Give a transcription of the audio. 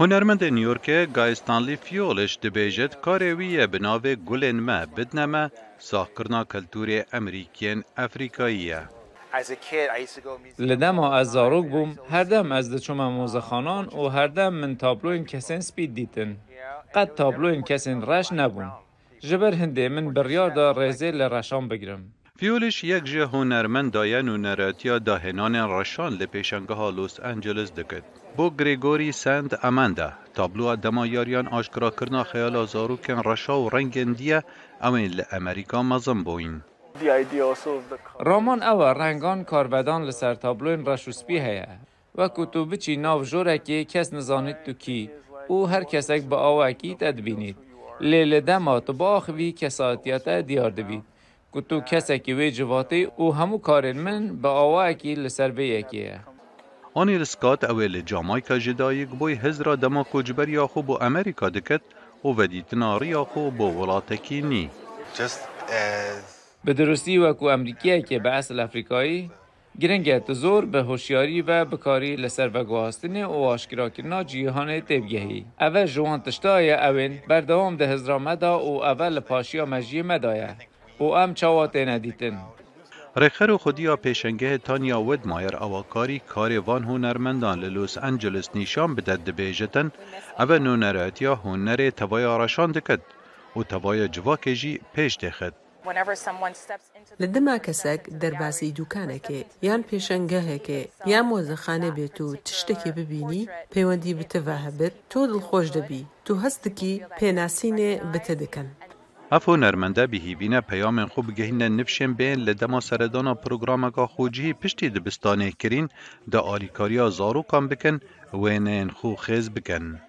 هنرمند نیویورک گایستانلی فیولش دبیجت کاری ویه بناوه گلن ما بدنما ساخکرنا کلتور امریکین افریقاییه. لدما از زاروک بوم هر دم از دچوم موزخانان و هر دم من تابلوین کسین سپید دیتن. قد تابلوین کسین رش نبوم. جبر هنده من بریار دا ریزه لرشان بگیرم. فیولش یک جه هنرمند داین و نراتیا داهنان رشان لپیشنگاه لوس انجلس دکد. بو گریگوری سند اماندا تابلو دما یاریان آشکرا کرنا خیال زاروکن رشا و رنگن دیه اوین لامریکا مزم بوین. رامان رنگان کاربدان لسر تابلوین رشوسپی هیا و کتوبه چی ناو جورکی کس نزانید تو کی. او هر کسک با آوکی تدبینید لیل دما تو باخوی کساتیت دیار دوید کتو کسکی وی جواتی او همو کارن من با آوکی لسر وی یکیه آنی رسکات اویل جامایکا جدایک بوی هزرا دما کوجبر یا خو بو امریکا دکت و ودیتنا ریا خو بو ولاتکی نی. به درستی وکو امریکیه که به اصل افریقایی گرنگه زور به هوشیاری و بکاری لسر و گواستن و آشکرا کرنا جیهان تبگهی. اول جوان تشتای اوین بردوام ده هزرامدا و اول پاشیا مجیه مدایه. و ام چاواته ندیتن رخر خودیا پیشنگه تانیا ودمایر اواکاری کار وان هنرمندان لوس انجلس نیشان بدد دبیجتن او نونراتیا هنر توای آرشان دکد و توای جواکه جی پیش دخد. لە دەما کەسێک دەرباسی دوکانێکێ یان پێشەنگەهێکێ یان مۆزەخانە بێت و تشتێکی ببینی پەیوەندی بتەڤ هەبێت تۆ دڵخۆش دەبی تو هەستکی پێناسینێ بتە دەکەن. افو نرمنده بهیبینه پیامن خوب گهینه نفشن بین لدما سردانا پروگرامگا خوجی پشتی دبستانه کرین دا آلیکاریا زارو کام بکن وینین خو خیز بکن.